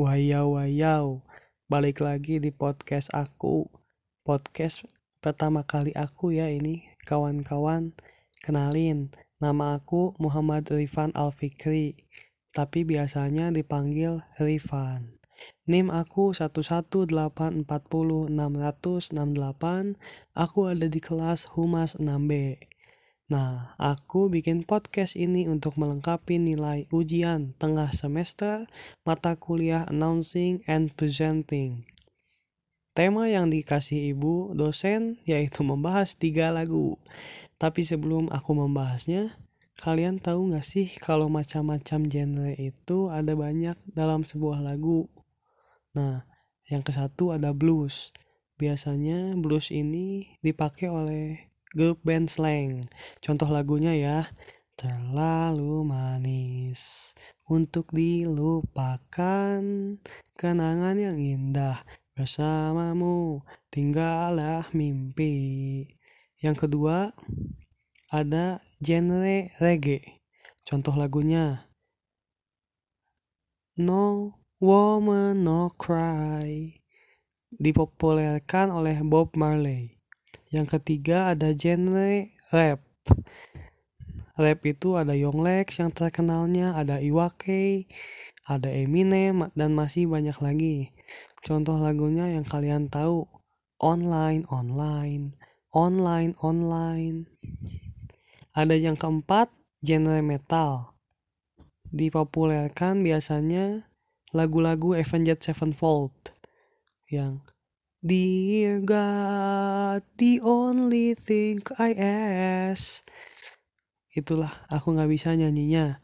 Wayau wayau, balik lagi di podcast aku. Podcast pertama kali aku ya ini, kawan-kawan. Kenalin, nama aku Muhammad Rifan Alfikri, tapi biasanya dipanggil Rifan. NIM aku 11840 Aku ada di kelas Humas 6B. Nah, aku bikin podcast ini untuk melengkapi nilai ujian tengah semester mata kuliah Announcing and Presenting. Tema yang dikasih ibu dosen yaitu membahas tiga lagu. Tapi sebelum aku membahasnya, kalian tahu gak sih kalau macam-macam genre itu ada banyak dalam sebuah lagu? Nah, yang ke satu ada blues. Biasanya blues ini dipakai oleh grup band slang. Contoh lagunya ya, terlalu manis untuk dilupakan kenangan yang indah bersamamu tinggallah mimpi. Yang kedua ada genre reggae. Contoh lagunya No Woman No Cry dipopulerkan oleh Bob Marley. Yang ketiga ada genre rap. Rap itu ada Yonglex yang terkenalnya, ada Iwake, ada Eminem, dan masih banyak lagi. Contoh lagunya yang kalian tahu, online, online, online, online. Ada yang keempat, genre metal. Dipopulerkan biasanya lagu-lagu Avenged Sevenfold yang Dear God, the only thing I ask. Itulah, aku nggak bisa nyanyinya.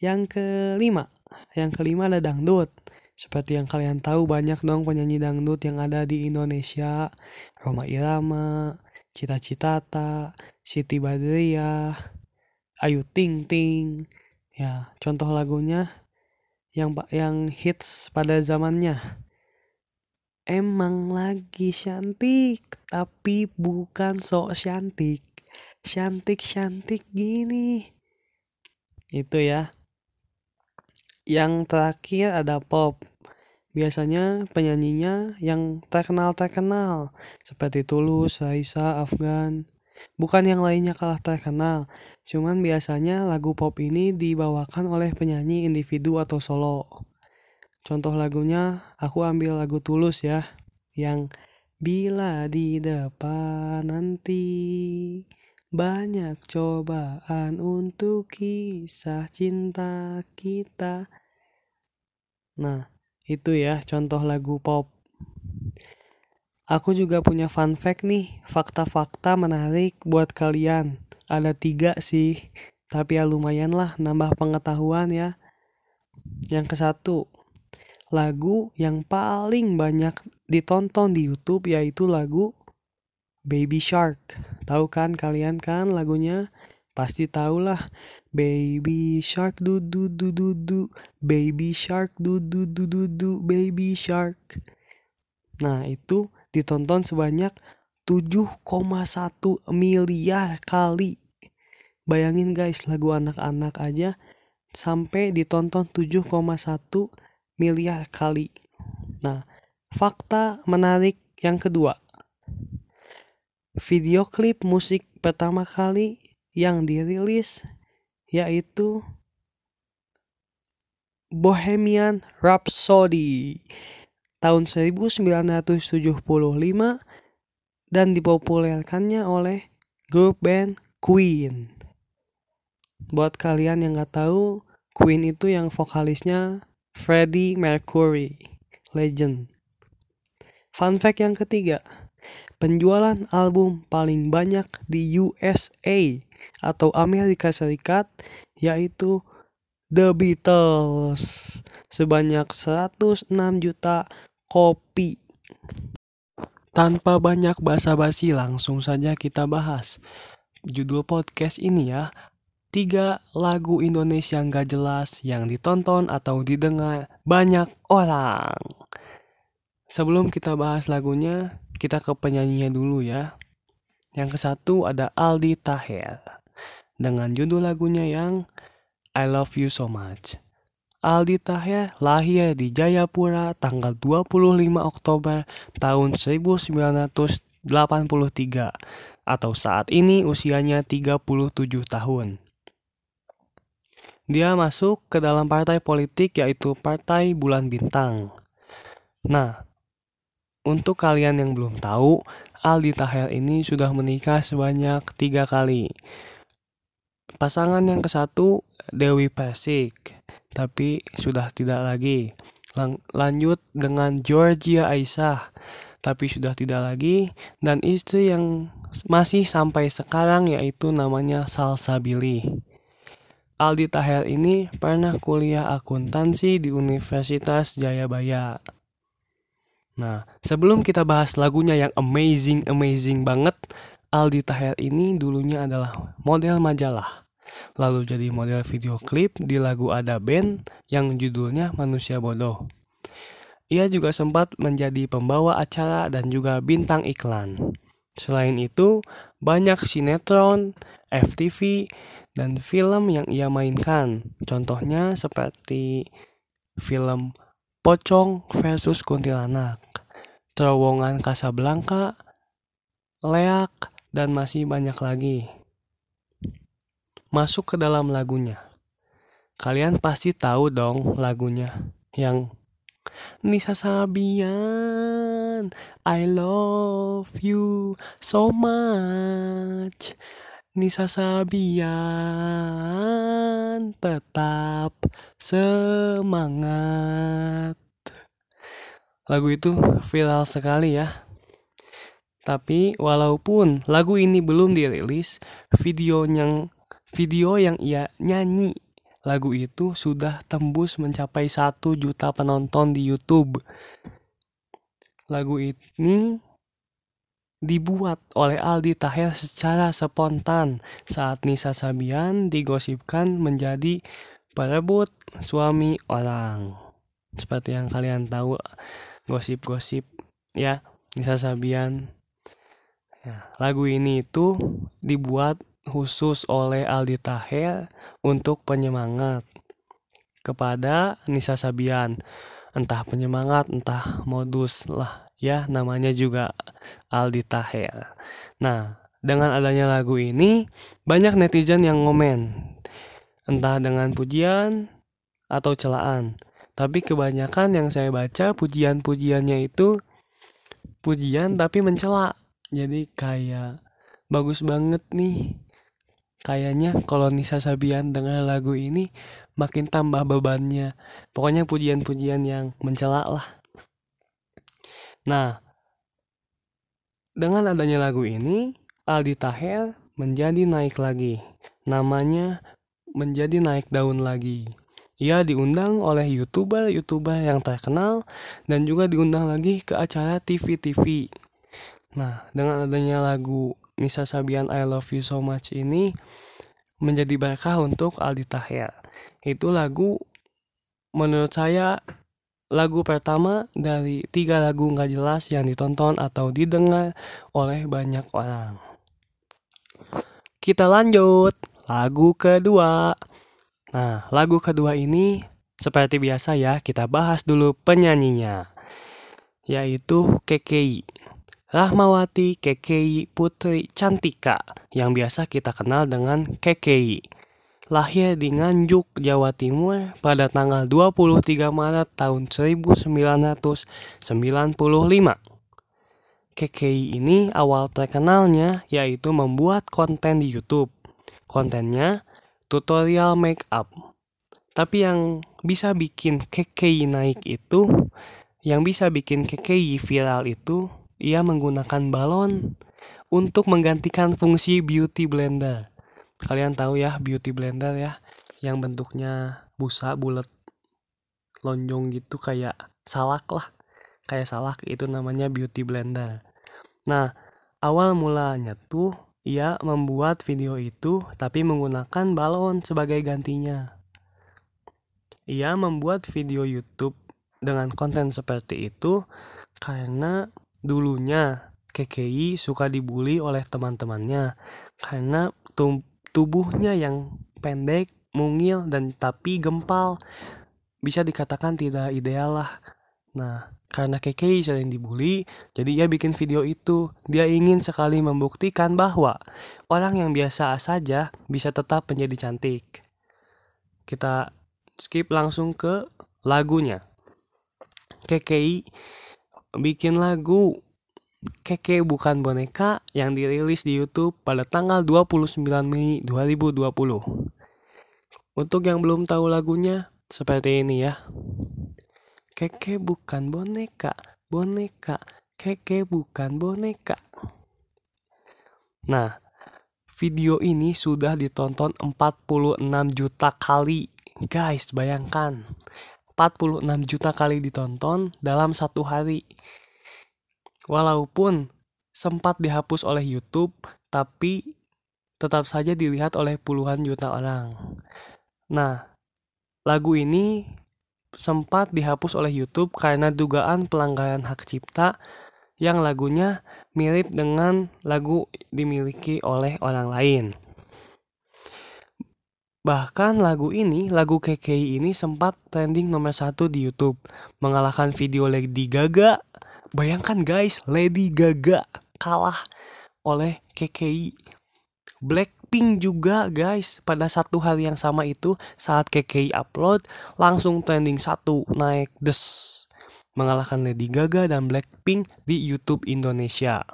Yang kelima, yang kelima ada dangdut. Seperti yang kalian tahu banyak dong penyanyi dangdut yang ada di Indonesia. Roma Irama, Cita Citata, Siti Badriah, Ayu Ting Ting. Ya, contoh lagunya yang yang hits pada zamannya Emang lagi cantik, tapi bukan sok cantik. Cantik-cantik gini. Itu ya. Yang terakhir ada pop. Biasanya penyanyinya yang terkenal-terkenal. Seperti Tulus, Raisa, Afgan. Bukan yang lainnya kalah terkenal. Cuman biasanya lagu pop ini dibawakan oleh penyanyi individu atau solo. Contoh lagunya aku ambil lagu Tulus ya yang bila di depan nanti banyak cobaan untuk kisah cinta kita. Nah, itu ya contoh lagu pop. Aku juga punya fun fact nih, fakta-fakta menarik buat kalian. Ada tiga sih, tapi ya lumayan lah nambah pengetahuan ya. Yang ke satu, lagu yang paling banyak ditonton di YouTube yaitu lagu Baby Shark. Tahu kan kalian kan lagunya? Pasti tahulah Baby Shark du du du du du Baby Shark du du du du du Baby Shark. Nah, itu ditonton sebanyak 7,1 miliar kali. Bayangin guys, lagu anak-anak aja sampai ditonton 7,1 miliar kali. Nah, fakta menarik yang kedua. Video klip musik pertama kali yang dirilis yaitu Bohemian Rhapsody tahun 1975 dan dipopulerkannya oleh grup band Queen. Buat kalian yang gak tahu, Queen itu yang vokalisnya Freddie Mercury, legend. Fun fact yang ketiga, penjualan album paling banyak di USA atau Amerika Serikat yaitu The Beatles sebanyak 106 juta kopi. Tanpa banyak basa-basi langsung saja kita bahas. Judul podcast ini ya, tiga lagu Indonesia nggak jelas yang ditonton atau didengar banyak orang. Sebelum kita bahas lagunya, kita ke penyanyinya dulu ya. Yang ke satu ada Aldi Taher dengan judul lagunya yang I Love You So Much. Aldi Taher lahir di Jayapura tanggal 25 Oktober tahun 1983 atau saat ini usianya 37 tahun. Dia masuk ke dalam partai politik yaitu Partai Bulan Bintang. Nah, untuk kalian yang belum tahu, Aldi Taher ini sudah menikah sebanyak tiga kali. Pasangan yang ke satu Dewi Persik, tapi sudah tidak lagi. Lang lanjut dengan Georgia Aisyah, tapi sudah tidak lagi. Dan istri yang masih sampai sekarang yaitu namanya Salsabili. Aldi Taher ini pernah kuliah akuntansi di Universitas Jayabaya. Nah, sebelum kita bahas lagunya yang amazing-amazing banget, Aldi Taher ini dulunya adalah model majalah. Lalu jadi model video klip di lagu Ada Band yang judulnya Manusia Bodoh. Ia juga sempat menjadi pembawa acara dan juga bintang iklan. Selain itu, banyak sinetron, FTV, dan film yang ia mainkan. Contohnya seperti film Pocong versus Kuntilanak, Terowongan Kasablanka, Leak, dan masih banyak lagi. Masuk ke dalam lagunya. Kalian pasti tahu dong lagunya yang Nisa Sabian, I love you so much. Nisa Sabian tetap semangat. Lagu itu viral sekali ya. Tapi walaupun lagu ini belum dirilis, video yang video yang ia nyanyi lagu itu sudah tembus mencapai satu juta penonton di YouTube. Lagu ini dibuat oleh Aldi Taher secara spontan saat Nisa Sabian digosipkan menjadi perebut suami orang. Seperti yang kalian tahu gosip-gosip ya Nisa Sabian. Ya, lagu ini itu dibuat khusus oleh Aldi Taher untuk penyemangat kepada Nisa Sabian. Entah penyemangat, entah modus lah ya namanya juga Aldi Taher. Nah, dengan adanya lagu ini banyak netizen yang ngomen. Entah dengan pujian atau celaan. Tapi kebanyakan yang saya baca pujian-pujiannya itu pujian tapi mencela. Jadi kayak bagus banget nih. Kayaknya kalau Nisa Sabian dengan lagu ini makin tambah bebannya. Pokoknya pujian-pujian yang mencela lah. Nah, dengan adanya lagu ini, Aldi Taher menjadi naik lagi. Namanya menjadi naik daun lagi. Ia diundang oleh youtuber-youtuber yang terkenal dan juga diundang lagi ke acara TV-TV. Nah, dengan adanya lagu Nisa Sabian I Love You So Much ini menjadi berkah untuk Aldi Taher. Itu lagu menurut saya lagu pertama dari tiga lagu nggak jelas yang ditonton atau didengar oleh banyak orang. Kita lanjut, lagu kedua. Nah, lagu kedua ini seperti biasa ya, kita bahas dulu penyanyinya. Yaitu KKI. Rahmawati KKI Putri Cantika yang biasa kita kenal dengan KKI lahir di Nganjuk, Jawa Timur pada tanggal 23 Maret tahun 1995. KKI ini awal terkenalnya yaitu membuat konten di YouTube. Kontennya tutorial make up. Tapi yang bisa bikin KKI naik itu, yang bisa bikin KKI viral itu, ia menggunakan balon untuk menggantikan fungsi beauty blender kalian tahu ya beauty blender ya yang bentuknya busa bulat lonjong gitu kayak salak lah. Kayak salak itu namanya beauty blender. Nah awal mulanya tuh ia membuat video itu tapi menggunakan balon sebagai gantinya. Ia membuat video YouTube dengan konten seperti itu karena dulunya KKI suka dibully oleh teman-temannya. Karena tubuhnya yang pendek, mungil, dan tapi gempal. bisa dikatakan tidak ideal lah. Nah, karena KKI sering dibully, jadi ia bikin video itu. Dia ingin sekali membuktikan bahwa orang yang biasa saja bisa tetap menjadi cantik. Kita skip langsung ke lagunya. KKI bikin lagu Keke bukan boneka yang dirilis di YouTube pada tanggal 29 Mei 2020. Untuk yang belum tahu lagunya, seperti ini ya. Keke bukan boneka, boneka, keke bukan boneka. Nah, video ini sudah ditonton 46 juta kali. Guys, bayangkan. 46 juta kali ditonton dalam satu hari. Walaupun sempat dihapus oleh YouTube, tapi tetap saja dilihat oleh puluhan juta orang. Nah, lagu ini sempat dihapus oleh YouTube karena dugaan pelanggaran hak cipta yang lagunya mirip dengan lagu dimiliki oleh orang lain. Bahkan lagu ini, lagu KKI ini sempat trending nomor satu di YouTube, mengalahkan video Lady Gaga. Bayangkan guys, Lady Gaga kalah oleh KKI. Blackpink juga guys, pada satu hari yang sama itu saat KKI upload langsung trending satu naik des mengalahkan Lady Gaga dan Blackpink di YouTube Indonesia.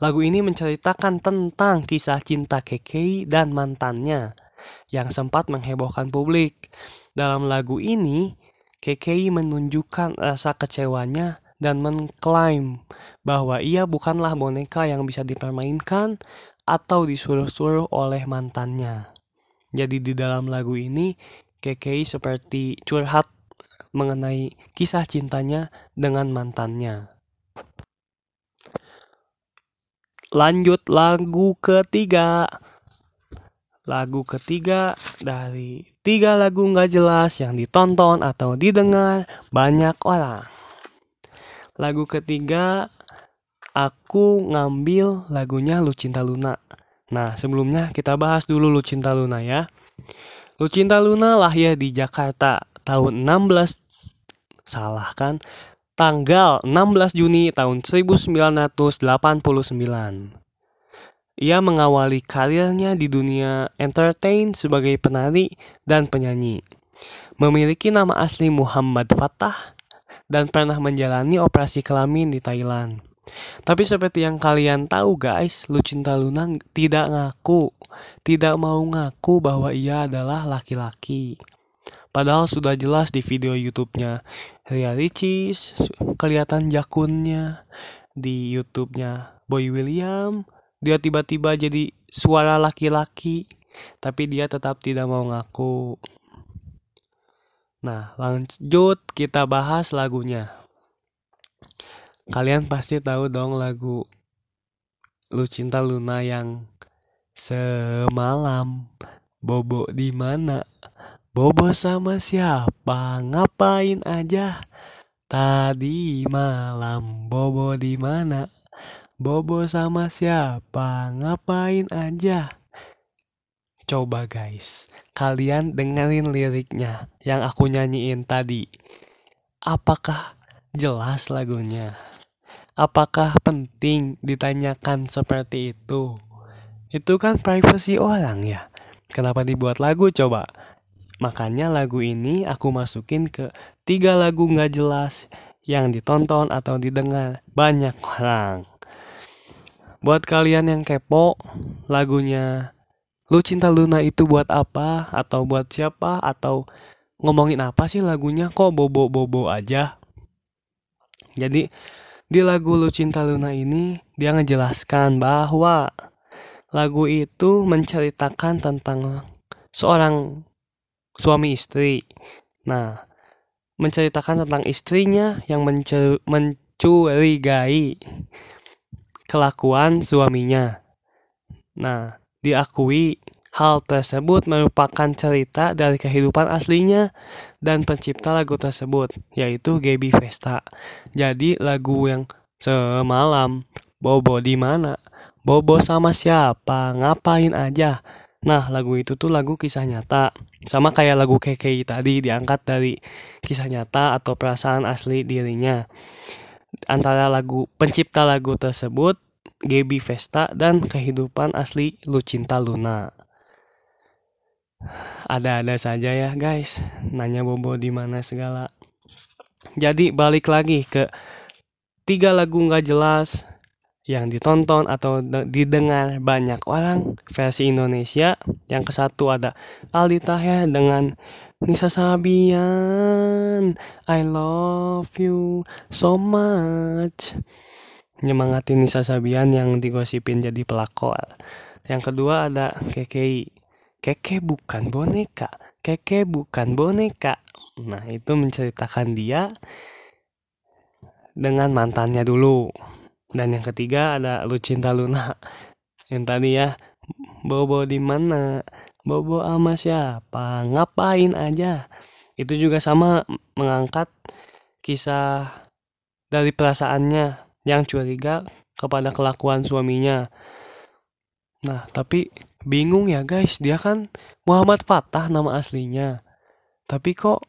Lagu ini menceritakan tentang kisah cinta KKI dan mantannya yang sempat menghebohkan publik. Dalam lagu ini, KKI menunjukkan rasa kecewanya dan mengklaim bahwa ia bukanlah boneka yang bisa dipermainkan atau disuruh-suruh oleh mantannya. Jadi di dalam lagu ini KKI seperti curhat mengenai kisah cintanya dengan mantannya. Lanjut lagu ketiga. Lagu ketiga dari tiga lagu nggak jelas yang ditonton atau didengar banyak orang. Lagu ketiga aku ngambil lagunya Lucinta Luna. Nah, sebelumnya kita bahas dulu Lucinta Luna ya. Lucinta Luna lahir di Jakarta tahun 16 salah kan? Tanggal 16 Juni tahun 1989. Ia mengawali karirnya di dunia entertain sebagai penari dan penyanyi. Memiliki nama asli Muhammad Fatah dan pernah menjalani operasi kelamin di Thailand. Tapi seperti yang kalian tahu guys, Lucinta Luna tidak ngaku, tidak mau ngaku bahwa ia adalah laki-laki. Padahal sudah jelas di video YouTube-nya Ria Ricis, kelihatan jakunnya di YouTube-nya Boy William, dia tiba-tiba jadi suara laki-laki, tapi dia tetap tidak mau ngaku. Nah, lanjut kita bahas lagunya. Kalian pasti tahu dong lagu Lucinta Luna yang semalam Bobo di mana? Bobo sama siapa? Ngapain aja? Tadi malam Bobo di mana? Bobo sama siapa? Ngapain aja? Coba guys, kalian dengerin liriknya yang aku nyanyiin tadi. Apakah jelas lagunya? Apakah penting ditanyakan seperti itu? Itu kan privasi orang ya. Kenapa dibuat lagu coba? Makanya lagu ini aku masukin ke tiga lagu nggak jelas yang ditonton atau didengar banyak orang. Buat kalian yang kepo, lagunya Lu cinta Luna itu buat apa? Atau buat siapa? Atau ngomongin apa sih lagunya? Kok bobo-bobo aja? Jadi di lagu Lu Cinta Luna ini dia ngejelaskan bahwa lagu itu menceritakan tentang seorang suami istri. Nah, menceritakan tentang istrinya yang mencurigai kelakuan suaminya. Nah, diakui hal tersebut merupakan cerita dari kehidupan aslinya dan pencipta lagu tersebut, yaitu Gaby Vesta. Jadi lagu yang semalam Bobo di mana? Bobo sama siapa? Ngapain aja? Nah, lagu itu tuh lagu kisah nyata. Sama kayak lagu KKI tadi diangkat dari kisah nyata atau perasaan asli dirinya. Antara lagu pencipta lagu tersebut Gaby Vesta dan kehidupan asli Lucinta Luna. Ada-ada saja ya guys, nanya Bobo di mana segala. Jadi balik lagi ke tiga lagu nggak jelas yang ditonton atau didengar banyak orang versi Indonesia. Yang ke satu ada Aldi Taher dengan Nisa Sabian I love you so much nyemangatin Nisa Sabian yang digosipin jadi pelakor. Yang kedua ada KKI. Keke bukan boneka. Keke bukan boneka. Nah, itu menceritakan dia dengan mantannya dulu. Dan yang ketiga ada Lucinta Luna. Yang tadi ya, Bobo di mana? Bobo sama siapa? Ngapain aja? Itu juga sama mengangkat kisah dari perasaannya yang curiga kepada kelakuan suaminya. Nah, tapi bingung ya guys, dia kan Muhammad Fatah nama aslinya. Tapi kok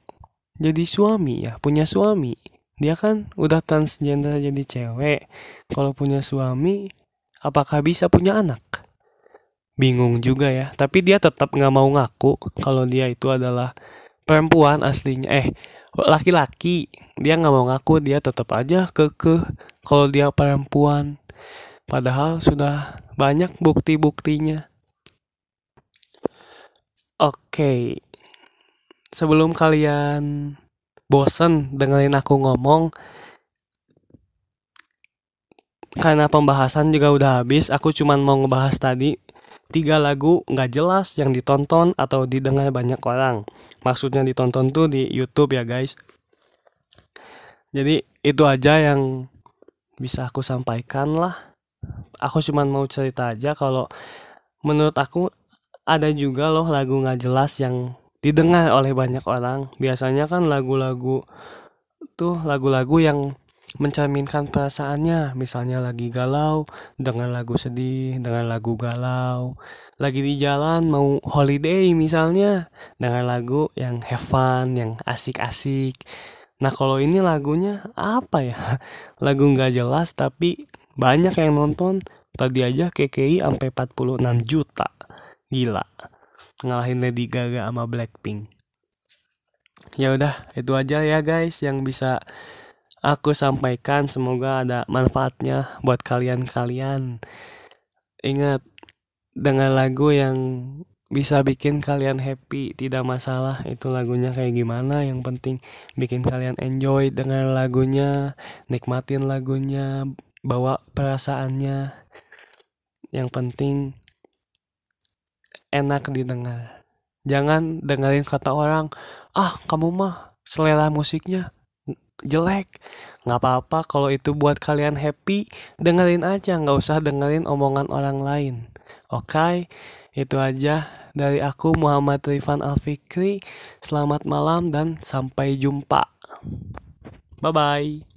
jadi suami ya, punya suami. Dia kan udah transgender jadi cewek. Kalau punya suami apakah bisa punya anak? Bingung juga ya. Tapi dia tetap nggak mau ngaku kalau dia itu adalah perempuan aslinya. Eh laki-laki. Dia nggak mau ngaku. Dia tetap aja keke kalau dia perempuan. Padahal sudah banyak bukti-buktinya. Oke. Sebelum kalian bosen dengerin aku ngomong karena pembahasan juga udah habis aku cuman mau ngebahas tadi tiga lagu nggak jelas yang ditonton atau didengar banyak orang. Maksudnya ditonton tuh di YouTube ya guys. Jadi itu aja yang bisa aku sampaikan lah aku cuman mau cerita aja kalau menurut aku ada juga loh lagu nggak jelas yang didengar oleh banyak orang. Biasanya kan lagu-lagu tuh lagu-lagu yang mencerminkan perasaannya. Misalnya lagi galau dengan lagu sedih, dengan lagu galau. Lagi di jalan mau holiday misalnya dengan lagu yang have fun, yang asik-asik. Nah kalau ini lagunya apa ya? Lagu nggak jelas tapi banyak yang nonton. Tadi aja KKI sampai 46 juta. Gila ngalahin Lady Gaga sama Blackpink ya udah itu aja ya guys yang bisa aku sampaikan semoga ada manfaatnya buat kalian-kalian ingat dengan lagu yang bisa bikin kalian happy tidak masalah itu lagunya kayak gimana yang penting bikin kalian enjoy dengan lagunya nikmatin lagunya bawa perasaannya yang penting enak didengar. Jangan dengerin kata orang, ah kamu mah selera musiknya jelek. Nggak apa-apa kalau itu buat kalian happy, dengerin aja, nggak usah dengerin omongan orang lain. Oke, okay? Itu aja dari aku Muhammad Rifan Alfikri. Selamat malam dan sampai jumpa. Bye-bye.